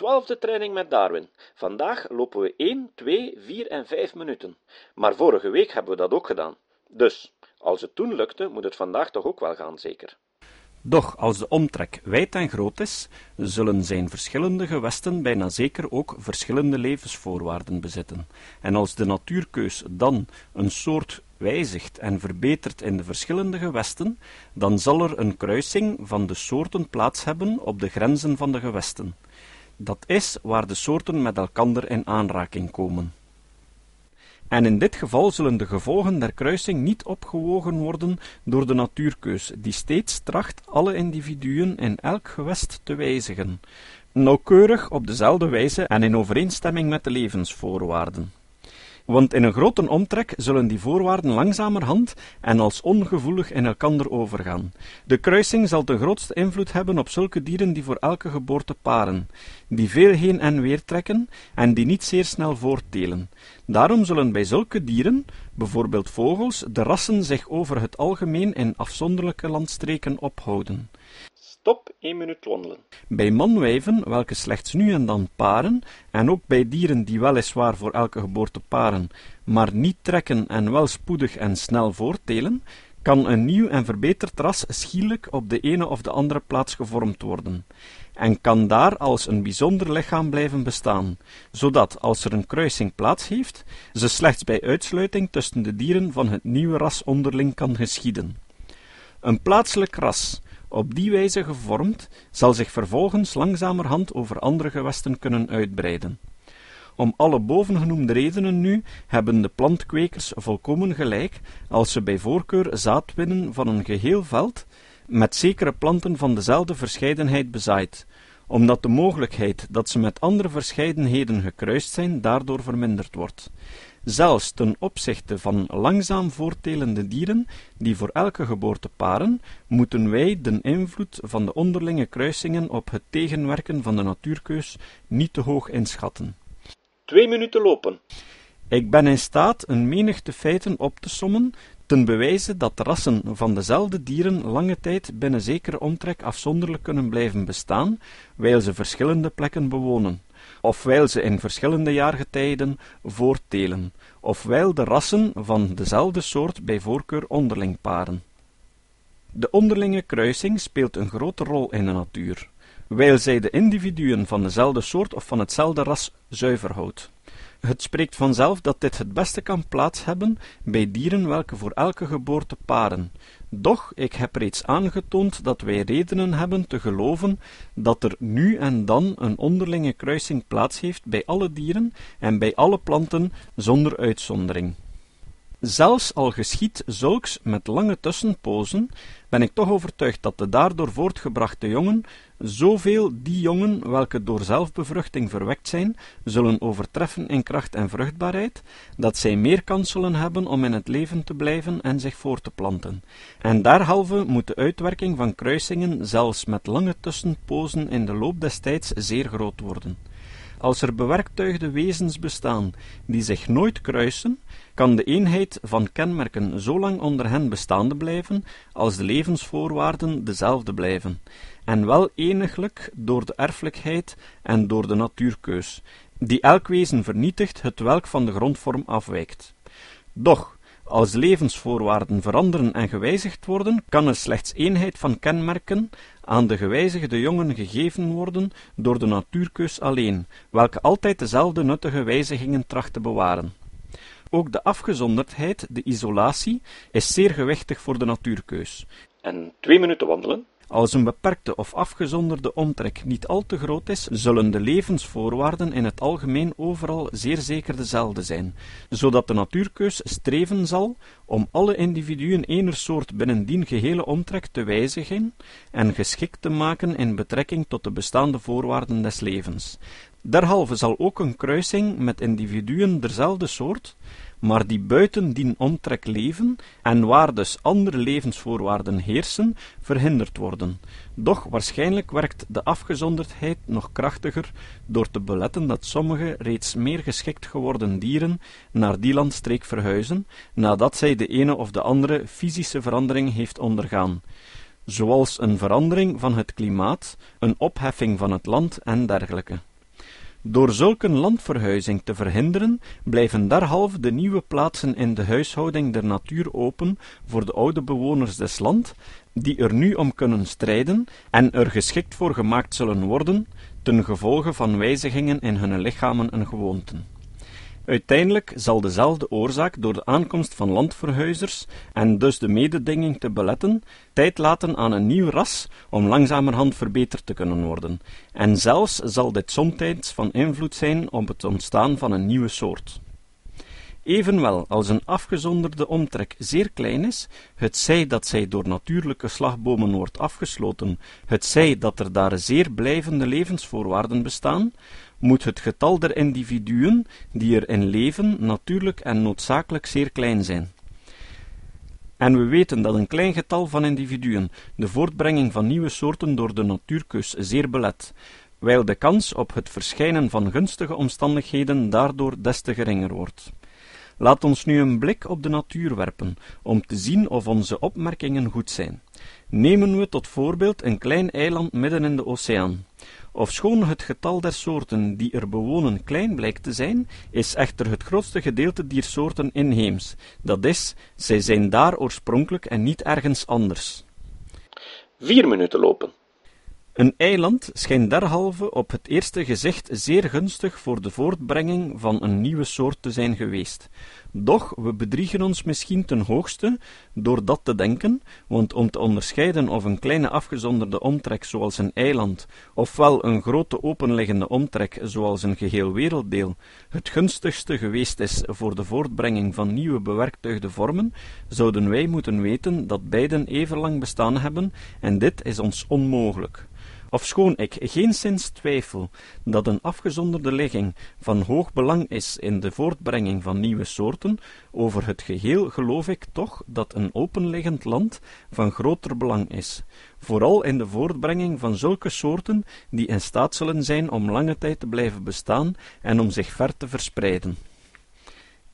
Twaalfde training met Darwin. Vandaag lopen we 1, 2, 4 en 5 minuten. Maar vorige week hebben we dat ook gedaan. Dus, als het toen lukte, moet het vandaag toch ook wel gaan, zeker? Doch als de omtrek wijd en groot is, zullen zijn verschillende gewesten bijna zeker ook verschillende levensvoorwaarden bezitten. En als de natuurkeus dan een soort wijzigt en verbetert in de verschillende gewesten, dan zal er een kruising van de soorten plaats hebben op de grenzen van de gewesten. Dat is waar de soorten met elkander in aanraking komen. En in dit geval zullen de gevolgen der kruising niet opgewogen worden door de natuurkeus, die steeds tracht alle individuen in elk gewest te wijzigen, nauwkeurig op dezelfde wijze en in overeenstemming met de levensvoorwaarden want in een grote omtrek zullen die voorwaarden langzamerhand en als ongevoelig in elkander overgaan. De kruising zal de grootste invloed hebben op zulke dieren die voor elke geboorte paren, die veel heen en weer trekken en die niet zeer snel voorttelen. Daarom zullen bij zulke dieren, bijvoorbeeld vogels, de rassen zich over het algemeen in afzonderlijke landstreken ophouden. Stop één minuut wandelen. Bij manwijven, welke slechts nu en dan paren, en ook bij dieren die weliswaar voor elke geboorte paren, maar niet trekken en wel spoedig en snel voorttelen, kan een nieuw en verbeterd ras schielijk op de ene of de andere plaats gevormd worden, en kan daar als een bijzonder lichaam blijven bestaan, zodat, als er een kruising plaats heeft, ze slechts bij uitsluiting tussen de dieren van het nieuwe ras onderling kan geschieden. Een plaatselijk ras, op die wijze gevormd, zal zich vervolgens langzamerhand over andere gewesten kunnen uitbreiden. Om alle bovengenoemde redenen nu hebben de plantkwekers volkomen gelijk als ze bij voorkeur zaad winnen van een geheel veld met zekere planten van dezelfde verscheidenheid bezaaid, omdat de mogelijkheid dat ze met andere verscheidenheden gekruist zijn daardoor verminderd wordt. Zelfs ten opzichte van langzaam voorttelende dieren, die voor elke geboorte paren, moeten wij de invloed van de onderlinge kruisingen op het tegenwerken van de natuurkeus niet te hoog inschatten. Twee minuten lopen. Ik ben in staat een menigte feiten op te sommen, ten bewijze dat rassen van dezelfde dieren lange tijd binnen zekere omtrek afzonderlijk kunnen blijven bestaan, wijl ze verschillende plekken bewonen ofwijl ze in verschillende jaargetijden voorttelen, ofwijl de rassen van dezelfde soort bij voorkeur onderling paren. De onderlinge kruising speelt een grote rol in de natuur, wijl zij de individuen van dezelfde soort of van hetzelfde ras zuiver houdt. Het spreekt vanzelf dat dit het beste kan plaats hebben bij dieren welke voor elke geboorte paren. Doch ik heb reeds aangetoond dat wij redenen hebben te geloven dat er nu en dan een onderlinge kruising plaats heeft bij alle dieren en bij alle planten zonder uitzondering. Zelfs al geschiet zulks met lange tussenpozen, ben ik toch overtuigd dat de daardoor voortgebrachte jongen zoveel die jongen welke door zelfbevruchting verwekt zijn, zullen overtreffen in kracht en vruchtbaarheid, dat zij meer kans zullen hebben om in het leven te blijven en zich voor te planten. En daarhalve moet de uitwerking van kruisingen zelfs met lange tussenpozen in de loop des tijds zeer groot worden. Als er bewerktuigde wezens bestaan die zich nooit kruisen, kan de eenheid van kenmerken zo lang onder hen bestaande blijven als de levensvoorwaarden dezelfde blijven, en wel eniglijk door de erfelijkheid en door de natuurkeus, die elk wezen vernietigt het welk van de grondvorm afwijkt. Doch, als levensvoorwaarden veranderen en gewijzigd worden, kan er slechts eenheid van kenmerken aan de gewijzigde jongen gegeven worden door de natuurkeus alleen, welke altijd dezelfde nuttige wijzigingen tracht te bewaren. Ook de afgezonderdheid, de isolatie, is zeer gewichtig voor de natuurkeus. En twee minuten wandelen? Als een beperkte of afgezonderde omtrek niet al te groot is, zullen de levensvoorwaarden in het algemeen overal zeer zeker dezelfde zijn, zodat de natuurkeus streven zal om alle individuen ener soort binnen dien gehele omtrek te wijzigen en geschikt te maken in betrekking tot de bestaande voorwaarden des levens. Derhalve zal ook een kruising met individuen derzelfde soort maar die buiten dien omtrek leven en waar dus andere levensvoorwaarden heersen, verhinderd worden. Doch waarschijnlijk werkt de afgezonderdheid nog krachtiger door te beletten dat sommige reeds meer geschikt geworden dieren naar die landstreek verhuizen, nadat zij de ene of de andere fysische verandering heeft ondergaan, zoals een verandering van het klimaat, een opheffing van het land en dergelijke. Door zulke landverhuizing te verhinderen, blijven derhalve de nieuwe plaatsen in de huishouding der natuur open voor de oude bewoners des land, die er nu om kunnen strijden en er geschikt voor gemaakt zullen worden, ten gevolge van wijzigingen in hun lichamen en gewoonten. Uiteindelijk zal dezelfde oorzaak door de aankomst van landverhuizers en dus de mededinging te beletten, tijd laten aan een nieuw ras om langzamerhand verbeterd te kunnen worden, en zelfs zal dit somtijds van invloed zijn op het ontstaan van een nieuwe soort. Evenwel, als een afgezonderde omtrek zeer klein is, het zij dat zij door natuurlijke slagbomen wordt afgesloten, het zij dat er daar zeer blijvende levensvoorwaarden bestaan, moet het getal der individuen die erin leven natuurlijk en noodzakelijk zeer klein zijn. En we weten dat een klein getal van individuen de voortbrenging van nieuwe soorten door de natuurkeus zeer belet, wijl de kans op het verschijnen van gunstige omstandigheden daardoor des te geringer wordt. Laat ons nu een blik op de natuur werpen, om te zien of onze opmerkingen goed zijn. Nemen we tot voorbeeld een klein eiland midden in de oceaan. Ofschoon het getal der soorten die er bewonen klein blijkt te zijn, is echter het grootste gedeelte dier soorten inheems, dat is, zij zijn daar oorspronkelijk en niet ergens anders. Vier minuten lopen. Een eiland schijnt derhalve op het eerste gezicht zeer gunstig voor de voortbrenging van een nieuwe soort te zijn geweest. Doch we bedriegen ons misschien ten hoogste door dat te denken, want om te onderscheiden of een kleine afgezonderde omtrek zoals een eiland, ofwel een grote openliggende omtrek zoals een geheel werelddeel, het gunstigste geweest is voor de voortbrenging van nieuwe bewerktuigde vormen, zouden wij moeten weten dat beiden even lang bestaan hebben, en dit is ons onmogelijk. Ofschoon ik geenszins twijfel dat een afgezonderde ligging van hoog belang is in de voortbrenging van nieuwe soorten, over het geheel geloof ik toch dat een openliggend land van groter belang is, vooral in de voortbrenging van zulke soorten die in staat zullen zijn om lange tijd te blijven bestaan en om zich ver te verspreiden.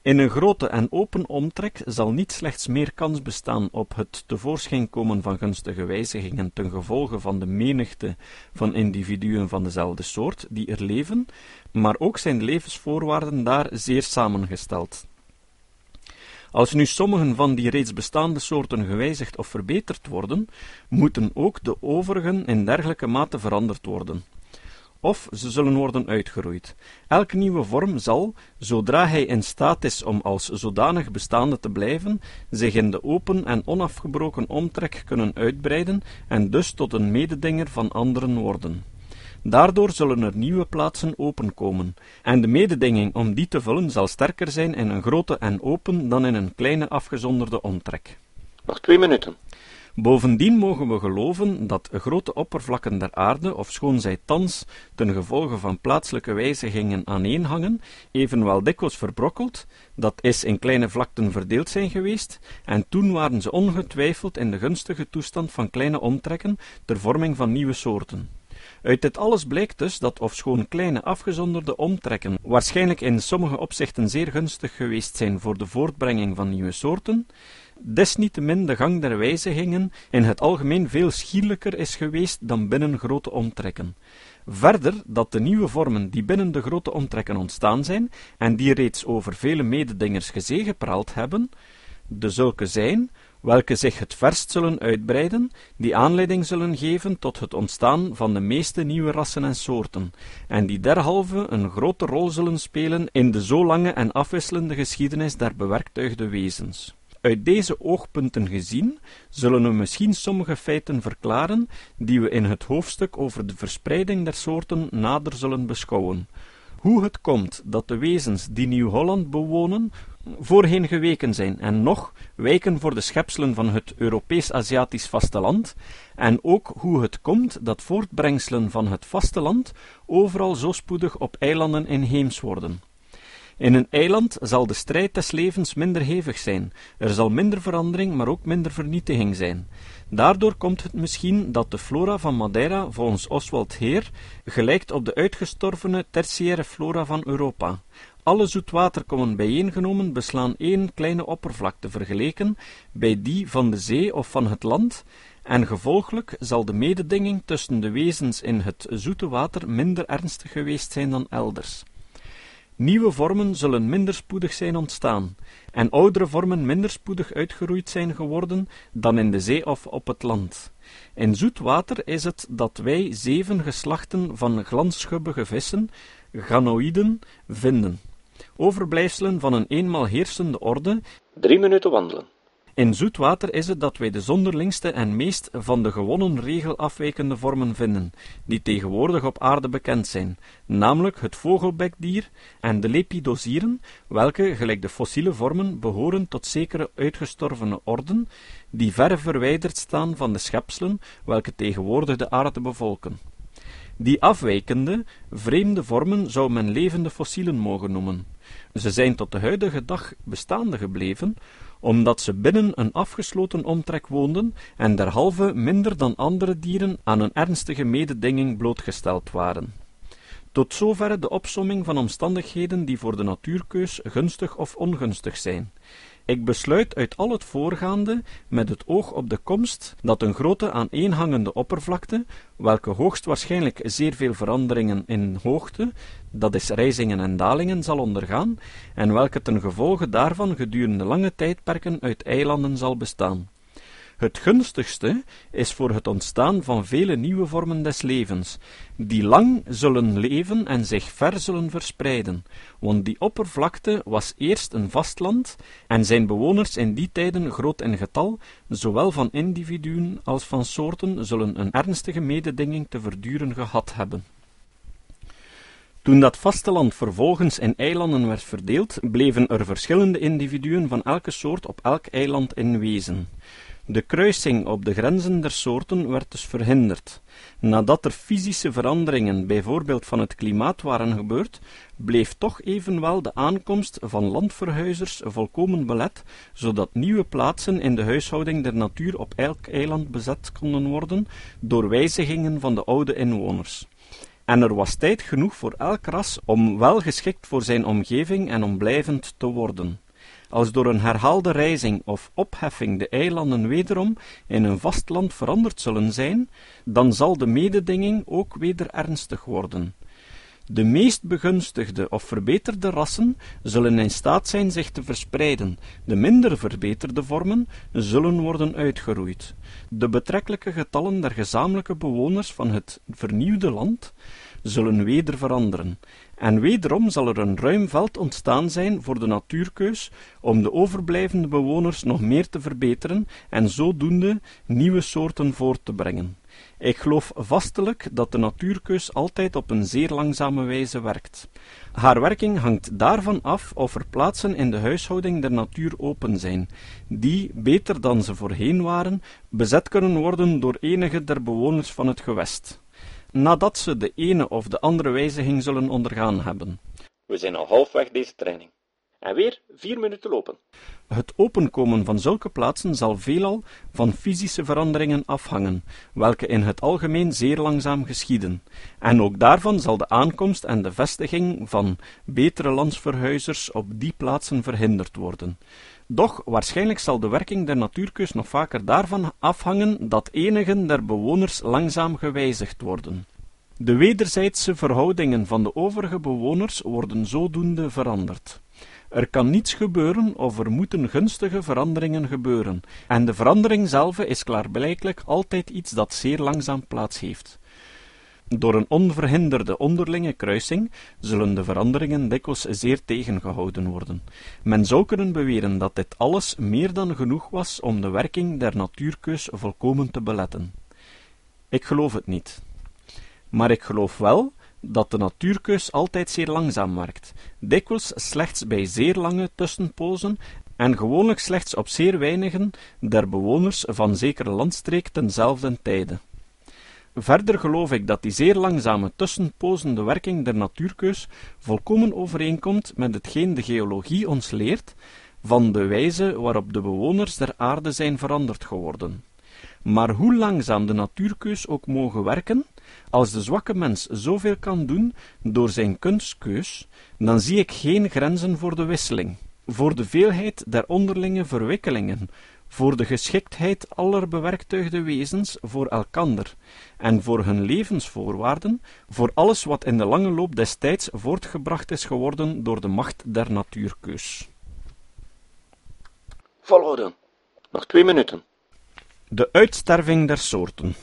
In een grote en open omtrek zal niet slechts meer kans bestaan op het tevoorschijn komen van gunstige wijzigingen ten gevolge van de menigte van individuen van dezelfde soort die er leven, maar ook zijn levensvoorwaarden daar zeer samengesteld. Als nu sommigen van die reeds bestaande soorten gewijzigd of verbeterd worden, moeten ook de overigen in dergelijke mate veranderd worden of ze zullen worden uitgeroeid. Elke nieuwe vorm zal, zodra hij in staat is om als zodanig bestaande te blijven, zich in de open en onafgebroken omtrek kunnen uitbreiden en dus tot een mededinger van anderen worden. Daardoor zullen er nieuwe plaatsen openkomen, en de mededinging om die te vullen zal sterker zijn in een grote en open dan in een kleine afgezonderde omtrek. Nog twee minuten. Bovendien mogen we geloven dat grote oppervlakken der aarde, ofschoon zij thans ten gevolge van plaatselijke wijzigingen aaneenhangen, evenwel dikwijls verbrokkeld, dat is in kleine vlakten verdeeld zijn geweest, en toen waren ze ongetwijfeld in de gunstige toestand van kleine omtrekken ter vorming van nieuwe soorten. Uit dit alles blijkt dus dat ofschoon kleine afgezonderde omtrekken waarschijnlijk in sommige opzichten zeer gunstig geweest zijn voor de voortbrenging van nieuwe soorten, desniettemin de gang der wijzigingen in het algemeen veel schierlijker is geweest dan binnen grote omtrekken. Verder dat de nieuwe vormen die binnen de grote omtrekken ontstaan zijn, en die reeds over vele mededingers gezegepraald hebben, de zulke zijn, welke zich het verst zullen uitbreiden, die aanleiding zullen geven tot het ontstaan van de meeste nieuwe rassen en soorten, en die derhalve een grote rol zullen spelen in de zo lange en afwisselende geschiedenis der bewerktuigde wezens. Uit deze oogpunten gezien zullen we misschien sommige feiten verklaren die we in het hoofdstuk over de verspreiding der soorten nader zullen beschouwen. Hoe het komt dat de wezens die Nieuw-Holland bewonen voorheen geweken zijn en nog wijken voor de schepselen van het Europees-Aziatisch vasteland, en ook hoe het komt dat voortbrengselen van het vasteland overal zo spoedig op eilanden inheems worden. In een eiland zal de strijd des levens minder hevig zijn, er zal minder verandering, maar ook minder vernietiging zijn. Daardoor komt het misschien dat de flora van Madeira volgens Oswald Heer gelijkt op de uitgestorvene tertiaire flora van Europa. Alle zoetwaterkommen bijeengenomen beslaan één kleine oppervlakte vergeleken bij die van de zee of van het land, en gevolglijk zal de mededinging tussen de wezens in het zoete water minder ernstig geweest zijn dan elders. Nieuwe vormen zullen minder spoedig zijn ontstaan, en oudere vormen minder spoedig uitgeroeid zijn geworden dan in de zee of op het land. In zoet water is het dat wij zeven geslachten van glansschubbige vissen, ganoïden, vinden, overblijfselen van een eenmaal heersende orde. Drie minuten wandelen. In zoet water is het dat wij de zonderlingste en meest van de gewonnen regel afwijkende vormen vinden, die tegenwoordig op aarde bekend zijn, namelijk het vogelbekdier en de lepidosieren, welke, gelijk de fossiele vormen, behoren tot zekere uitgestorvene orden, die ver verwijderd staan van de schepselen, welke tegenwoordig de aarde bevolken. Die afwijkende, vreemde vormen zou men levende fossielen mogen noemen. Ze zijn tot de huidige dag bestaande gebleven, omdat ze binnen een afgesloten omtrek woonden en derhalve minder dan andere dieren aan een ernstige mededinging blootgesteld waren. Tot zover de opsomming van omstandigheden die voor de natuurkeus gunstig of ongunstig zijn. Ik besluit uit al het voorgaande met het oog op de komst dat een grote aaneenhangende oppervlakte, welke hoogstwaarschijnlijk zeer veel veranderingen in hoogte, dat is rijzingen en dalingen, zal ondergaan, en welke ten gevolge daarvan gedurende lange tijdperken uit eilanden zal bestaan. Het gunstigste is voor het ontstaan van vele nieuwe vormen des levens, die lang zullen leven en zich ver zullen verspreiden, want die oppervlakte was eerst een vastland en zijn bewoners in die tijden groot in getal, zowel van individuen als van soorten zullen een ernstige mededinging te verduren gehad hebben. Toen dat vasteland vervolgens in eilanden werd verdeeld, bleven er verschillende individuen van elke soort op elk eiland in wezen. De kruising op de grenzen der soorten werd dus verhinderd. Nadat er fysische veranderingen, bijvoorbeeld van het klimaat, waren gebeurd, bleef toch evenwel de aankomst van landverhuizers volkomen belet, zodat nieuwe plaatsen in de huishouding der natuur op elk eiland bezet konden worden door wijzigingen van de oude inwoners. En er was tijd genoeg voor elk ras om wel geschikt voor zijn omgeving en om blijvend te worden als door een herhaalde rijzing of opheffing de eilanden wederom in een vastland veranderd zullen zijn, dan zal de mededinging ook weder ernstig worden. De meest begunstigde of verbeterde rassen zullen in staat zijn zich te verspreiden, de minder verbeterde vormen zullen worden uitgeroeid. De betrekkelijke getallen der gezamenlijke bewoners van het vernieuwde land zullen weder veranderen, en wederom zal er een ruim veld ontstaan zijn voor de natuurkeus om de overblijvende bewoners nog meer te verbeteren en zodoende nieuwe soorten voort te brengen. Ik geloof vastelijk dat de natuurkeus altijd op een zeer langzame wijze werkt. Haar werking hangt daarvan af of er plaatsen in de huishouding der natuur open zijn, die, beter dan ze voorheen waren, bezet kunnen worden door enige der bewoners van het gewest nadat ze de ene of de andere wijziging zullen ondergaan hebben. We zijn al halfweg deze training. En weer vier minuten lopen. Het openkomen van zulke plaatsen zal veelal van fysische veranderingen afhangen, welke in het algemeen zeer langzaam geschieden, en ook daarvan zal de aankomst en de vestiging van betere landsverhuizers op die plaatsen verhinderd worden. Doch waarschijnlijk zal de werking der natuurkeus nog vaker daarvan afhangen dat enigen der bewoners langzaam gewijzigd worden. De wederzijdse verhoudingen van de overige bewoners worden zodoende veranderd. Er kan niets gebeuren of er moeten gunstige veranderingen gebeuren, en de verandering zelf is klaarblijkelijk altijd iets dat zeer langzaam plaats heeft. Door een onverhinderde onderlinge kruising zullen de veranderingen dikwijls zeer tegengehouden worden. Men zou kunnen beweren dat dit alles meer dan genoeg was om de werking der natuurkeus volkomen te beletten. Ik geloof het niet. Maar ik geloof wel dat de natuurkeus altijd zeer langzaam werkt, dikwijls slechts bij zeer lange tussenpozen en gewoonlijk slechts op zeer weinigen der bewoners van zekere landstreek tenzelfde tijde. Verder geloof ik dat die zeer langzame tussenpozende werking der natuurkeus volkomen overeenkomt met hetgeen de geologie ons leert van de wijze waarop de bewoners der aarde zijn veranderd geworden. Maar hoe langzaam de natuurkeus ook mogen werken, als de zwakke mens zoveel kan doen door zijn kunstkeus, dan zie ik geen grenzen voor de wisseling, voor de veelheid der onderlinge verwikkelingen, voor de geschiktheid aller bewerktuigde wezens voor elkander en voor hun levensvoorwaarden, voor alles wat in de lange loop des tijds voortgebracht is geworden door de macht der natuurkeus. Volhouden. Nog twee minuten. De uitsterving der soorten.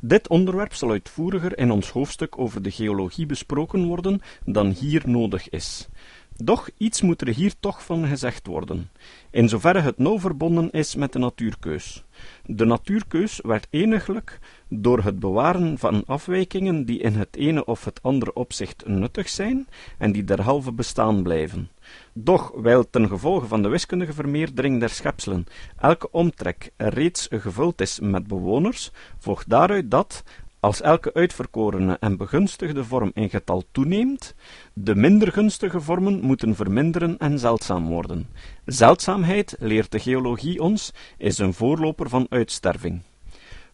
Dit onderwerp zal uitvoeriger in ons hoofdstuk over de geologie besproken worden dan hier nodig is. Doch iets moet er hier toch van gezegd worden, in zoverre het nauw verbonden is met de natuurkeus. De natuurkeus werd eniglijk door het bewaren van afwijkingen die in het ene of het andere opzicht nuttig zijn en die derhalve bestaan blijven. Doch, wijl ten gevolge van de wiskundige vermeerdering der schepselen elke omtrek reeds gevuld is met bewoners, volgt daaruit dat, als elke uitverkorene en begunstigde vorm in getal toeneemt, de minder gunstige vormen moeten verminderen en zeldzaam worden. Zeldzaamheid, leert de geologie ons, is een voorloper van uitsterving.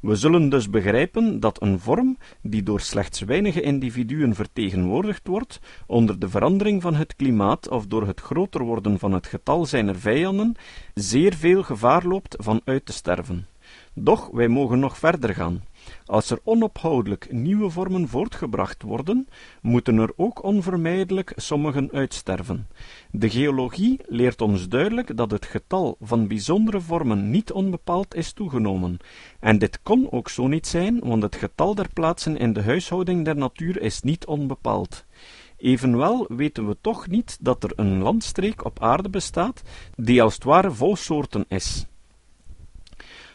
We zullen dus begrijpen dat een vorm, die door slechts weinige individuen vertegenwoordigd wordt, onder de verandering van het klimaat of door het groter worden van het getal zijner vijanden, zeer veel gevaar loopt van uit te sterven. Doch wij mogen nog verder gaan. Als er onophoudelijk nieuwe vormen voortgebracht worden, moeten er ook onvermijdelijk sommigen uitsterven. De geologie leert ons duidelijk dat het getal van bijzondere vormen niet onbepaald is toegenomen, en dit kon ook zo niet zijn, want het getal der plaatsen in de huishouding der natuur is niet onbepaald. Evenwel weten we toch niet dat er een landstreek op aarde bestaat die als het ware vol soorten is.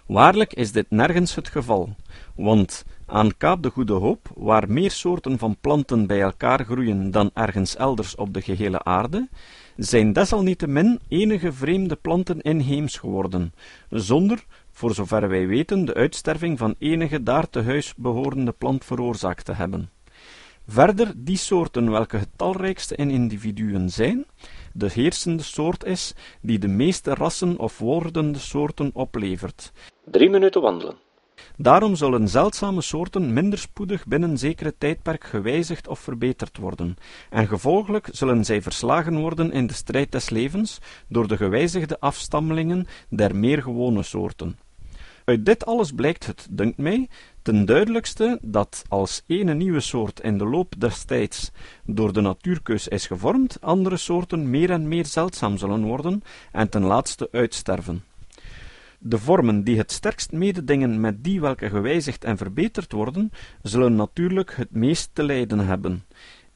Waarlijk is dit nergens het geval, want aan Kaap de Goede Hoop, waar meer soorten van planten bij elkaar groeien dan ergens elders op de gehele aarde, zijn desalniettemin enige vreemde planten inheems geworden, zonder, voor zover wij weten, de uitsterving van enige daar te huis behorende plant veroorzaakt te hebben. Verder die soorten welke het talrijkste in individuen zijn, de heersende soort is, die de meeste rassen of wordende soorten oplevert. Drie minuten wandelen. Daarom zullen zeldzame soorten minder spoedig binnen zekere tijdperk gewijzigd of verbeterd worden, en gevolglijk zullen zij verslagen worden in de strijd des levens door de gewijzigde afstammelingen der meer gewone soorten. Uit dit alles blijkt het, dunkt mij, ten duidelijkste dat als ene nieuwe soort in de loop des tijds door de natuurkeus is gevormd, andere soorten meer en meer zeldzaam zullen worden en ten laatste uitsterven. De vormen die het sterkst mededingen met die welke gewijzigd en verbeterd worden, zullen natuurlijk het meest te lijden hebben.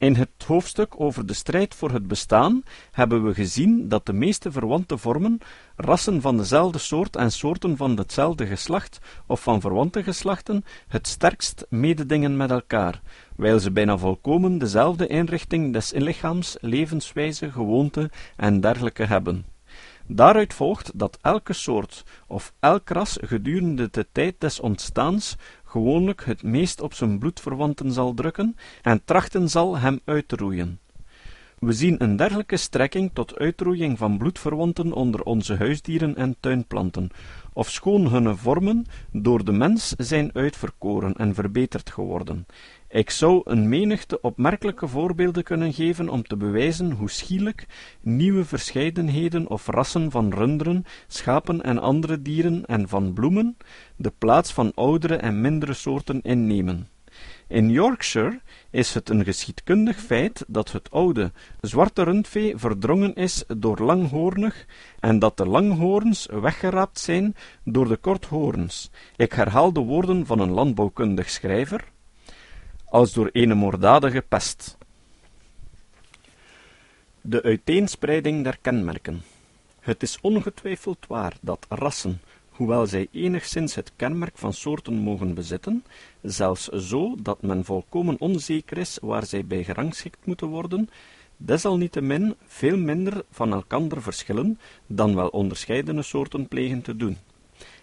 In het hoofdstuk over de strijd voor het bestaan hebben we gezien dat de meeste verwante vormen, rassen van dezelfde soort en soorten van hetzelfde geslacht of van verwante geslachten, het sterkst mededingen met elkaar, wijl ze bijna volkomen dezelfde inrichting des lichaams, levenswijze, gewoonte en dergelijke hebben. Daaruit volgt dat elke soort of elk ras gedurende de tijd des ontstaans gewoonlijk het meest op zijn bloedverwanten zal drukken en trachten zal hem uit te roeien. We zien een dergelijke strekking tot uitroeiing van bloedverwanten onder onze huisdieren en tuinplanten, ofschoon hunne vormen door de mens zijn uitverkoren en verbeterd geworden. Ik zou een menigte opmerkelijke voorbeelden kunnen geven om te bewijzen hoe schielijk nieuwe verscheidenheden of rassen van runderen, schapen en andere dieren en van bloemen de plaats van oudere en mindere soorten innemen. In Yorkshire is het een geschiedkundig feit dat het oude, zwarte rundvee verdrongen is door langhoornig en dat de langhoorns weggeraapt zijn door de korthoorns. Ik herhaal de woorden van een landbouwkundig schrijver, als door een moorddadige pest. De uiteenspreiding der kenmerken. Het is ongetwijfeld waar dat rassen, hoewel zij enigszins het kenmerk van soorten mogen bezitten, zelfs zo dat men volkomen onzeker is waar zij bij gerangschikt moeten worden, desalniettemin veel minder van elkander verschillen dan wel onderscheidene soorten plegen te doen.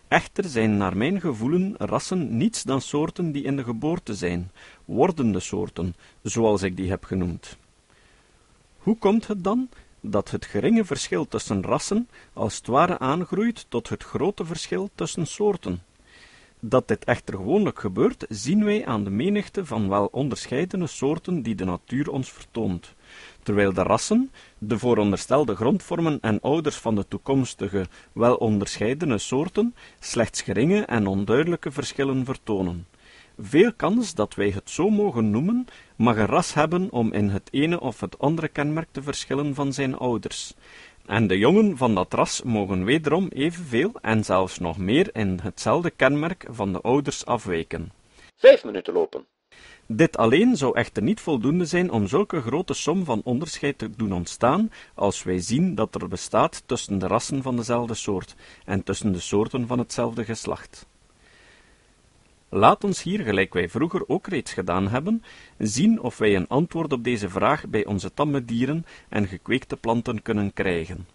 Echter zijn naar mijn gevoelen rassen niets dan soorten die in de geboorte zijn, wordende soorten, zoals ik die heb genoemd. Hoe komt het dan dat het geringe verschil tussen rassen als het ware aangroeit tot het grote verschil tussen soorten? Dat dit echter gewoonlijk gebeurt, zien wij aan de menigte van wel onderscheidene soorten die de natuur ons vertoont. Terwijl de rassen, de vooronderstelde grondvormen en ouders van de toekomstige, wel onderscheidene soorten, slechts geringe en onduidelijke verschillen vertonen. Veel kans dat wij het zo mogen noemen, mag een ras hebben om in het ene of het andere kenmerk te verschillen van zijn ouders. En de jongen van dat ras mogen wederom evenveel en zelfs nog meer in hetzelfde kenmerk van de ouders afwijken. Vijf minuten lopen. Dit alleen zou echter niet voldoende zijn om zulke grote som van onderscheid te doen ontstaan, als wij zien dat er bestaat tussen de rassen van dezelfde soort en tussen de soorten van hetzelfde geslacht. Laat ons hier, gelijk wij vroeger ook reeds gedaan hebben, zien of wij een antwoord op deze vraag bij onze tamme dieren en gekweekte planten kunnen krijgen.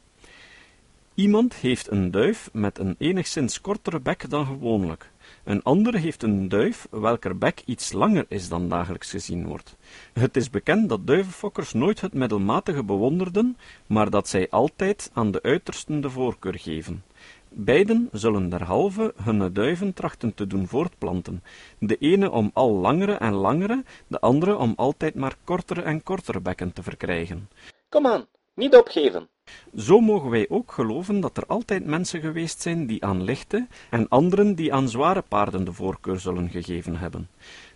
Iemand heeft een duif met een enigszins kortere bek dan gewoonlijk. Een ander heeft een duif welker bek iets langer is dan dagelijks gezien wordt. Het is bekend dat duivenfokkers nooit het middelmatige bewonderden, maar dat zij altijd aan de uitersten de voorkeur geven. Beiden zullen derhalve hun duiven trachten te doen voortplanten, de ene om al langere en langere, de andere om altijd maar kortere en kortere bekken te verkrijgen. Kom aan, niet opgeven. Zo mogen wij ook geloven dat er altijd mensen geweest zijn die aan lichte en anderen die aan zware paarden de voorkeur zullen gegeven hebben.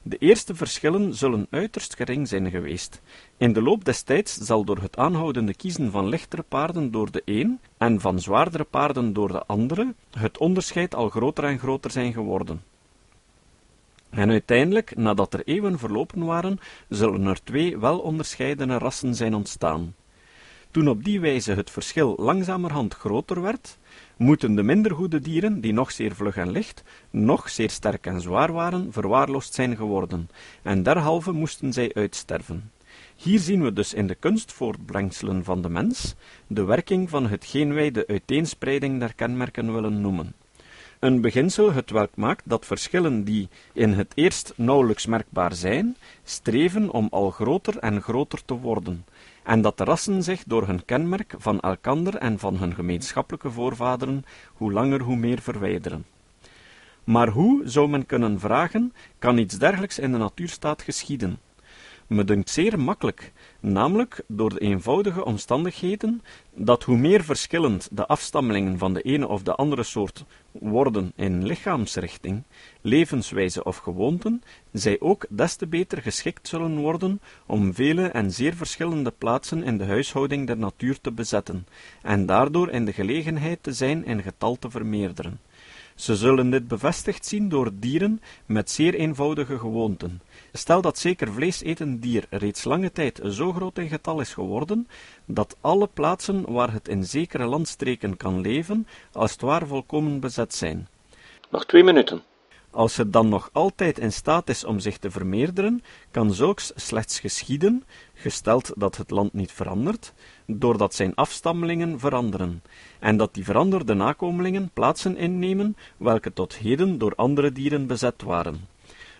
De eerste verschillen zullen uiterst gering zijn geweest. In de loop des tijds zal door het aanhoudende kiezen van lichtere paarden door de een en van zwaardere paarden door de andere het onderscheid al groter en groter zijn geworden. En uiteindelijk, nadat er eeuwen verlopen waren, zullen er twee wel onderscheidene rassen zijn ontstaan. Toen op die wijze het verschil langzamerhand groter werd, moeten de minder goede dieren, die nog zeer vlug en licht, nog zeer sterk en zwaar waren, verwaarloosd zijn geworden, en derhalve moesten zij uitsterven. Hier zien we dus in de kunstvoortbrengselen van de mens de werking van hetgeen wij de uiteenspreiding der kenmerken willen noemen. Een beginsel het welk maakt dat verschillen die in het eerst nauwelijks merkbaar zijn, streven om al groter en groter te worden, en dat de rassen zich door hun kenmerk van elkander en van hun gemeenschappelijke voorvaderen hoe langer hoe meer verwijderen. Maar hoe, zou men kunnen vragen, kan iets dergelijks in de natuurstaat geschieden? Me dunkt zeer makkelijk, namelijk door de eenvoudige omstandigheden dat hoe meer verschillend de afstammelingen van de ene of de andere soort worden in lichaamsrichting, levenswijze of gewoonten, zij ook des te beter geschikt zullen worden om vele en zeer verschillende plaatsen in de huishouding der natuur te bezetten, en daardoor in de gelegenheid te zijn in getal te vermeerderen. Ze zullen dit bevestigd zien door dieren met zeer eenvoudige gewoonten. Stel dat zeker vleesetend dier reeds lange tijd zo groot in getal is geworden, dat alle plaatsen waar het in zekere landstreken kan leven, als het waar volkomen bezet zijn. Nog twee minuten. Als het dan nog altijd in staat is om zich te vermeerderen, kan zulks slechts geschieden, gesteld dat het land niet verandert, doordat zijn afstammelingen veranderen, en dat die veranderde nakomelingen plaatsen innemen, welke tot heden door andere dieren bezet waren.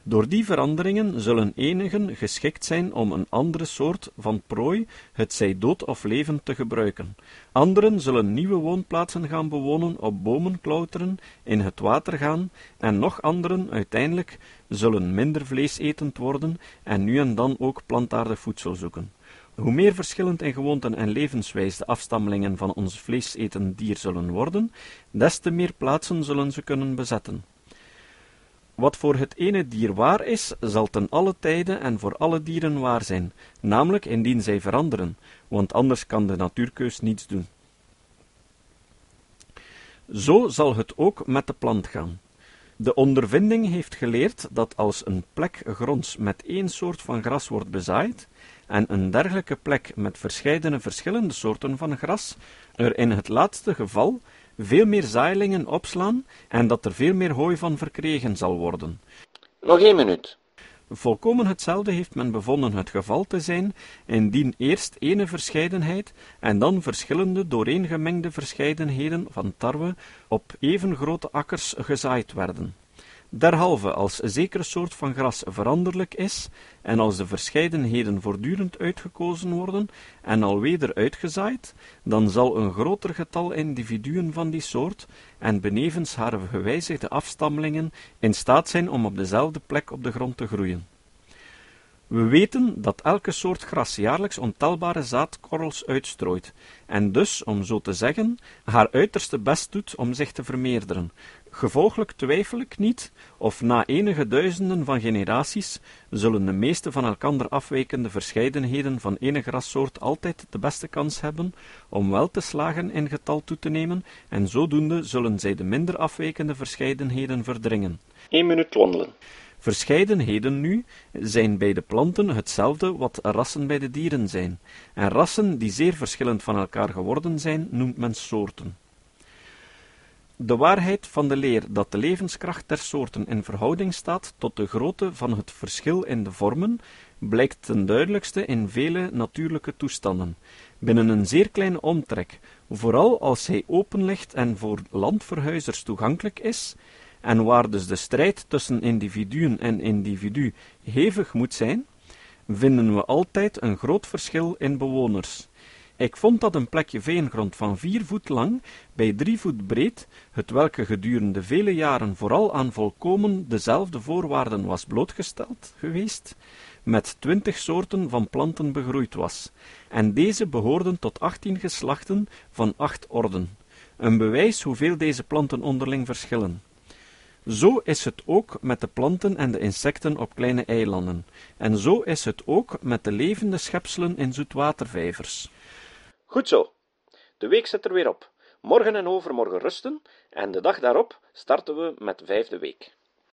Door die veranderingen zullen enigen geschikt zijn om een andere soort van prooi, het zij dood of levend, te gebruiken. Anderen zullen nieuwe woonplaatsen gaan bewonen, op bomen klauteren, in het water gaan, en nog anderen uiteindelijk zullen minder vleesetend worden en nu en dan ook plantaardig voedsel zoeken. Hoe meer verschillend in gewoonten en levenswijs de afstammelingen van ons vleesetend dier zullen worden, des te meer plaatsen zullen ze kunnen bezetten. Wat voor het ene dier waar is, zal ten alle tijden en voor alle dieren waar zijn, namelijk indien zij veranderen, want anders kan de natuurkeus niets doen. Zo zal het ook met de plant gaan. De ondervinding heeft geleerd dat als een plek gronds met één soort van gras wordt bezaaid, en een dergelijke plek met verscheidene verschillende soorten van gras, er in het laatste geval veel meer zaailingen opslaan en dat er veel meer hooi van verkregen zal worden. Nog één minuut. Volkomen hetzelfde heeft men bevonden het geval te zijn, indien eerst ene verscheidenheid en dan verschillende dooreengemengde verscheidenheden van tarwe op even grote akkers gezaaid werden. Derhalve als zekere soort van gras veranderlijk is, en als de verscheidenheden voortdurend uitgekozen worden en alweder uitgezaaid, dan zal een groter getal individuen van die soort, en benevens haar gewijzigde afstammelingen, in staat zijn om op dezelfde plek op de grond te groeien. We weten dat elke soort gras jaarlijks ontelbare zaadkorrels uitstrooit, en dus, om zo te zeggen, haar uiterste best doet om zich te vermeerderen. Gevolglijk twijfel ik niet of na enige duizenden van generaties zullen de meeste van elkander afwijkende verscheidenheden van enige grassoort altijd de beste kans hebben om wel te slagen in getal toe te nemen, en zodoende zullen zij de minder afwijkende verscheidenheden verdringen. 1 minuut wandelen. Verscheidenheden nu zijn bij de planten hetzelfde wat rassen bij de dieren zijn, en rassen die zeer verschillend van elkaar geworden zijn, noemt men soorten. De waarheid van de leer dat de levenskracht der soorten in verhouding staat tot de grootte van het verschil in de vormen, blijkt ten duidelijkste in vele natuurlijke toestanden, binnen een zeer kleine omtrek, vooral als hij open ligt en voor landverhuizers toegankelijk is, en waar dus de strijd tussen individuen en individu hevig moet zijn, vinden we altijd een groot verschil in bewoners. Ik vond dat een plekje veengrond van vier voet lang bij drie voet breed, het welke gedurende vele jaren vooral aan volkomen dezelfde voorwaarden was blootgesteld geweest, met twintig soorten van planten begroeid was, en deze behoorden tot achttien geslachten van acht orden, een bewijs hoeveel deze planten onderling verschillen. Zo is het ook met de planten en de insecten op kleine eilanden, en zo is het ook met de levende schepselen in zoetwatervijvers. Goed zo. De week zit er weer op. Morgen en overmorgen rusten, en de dag daarop starten we met de vijfde week.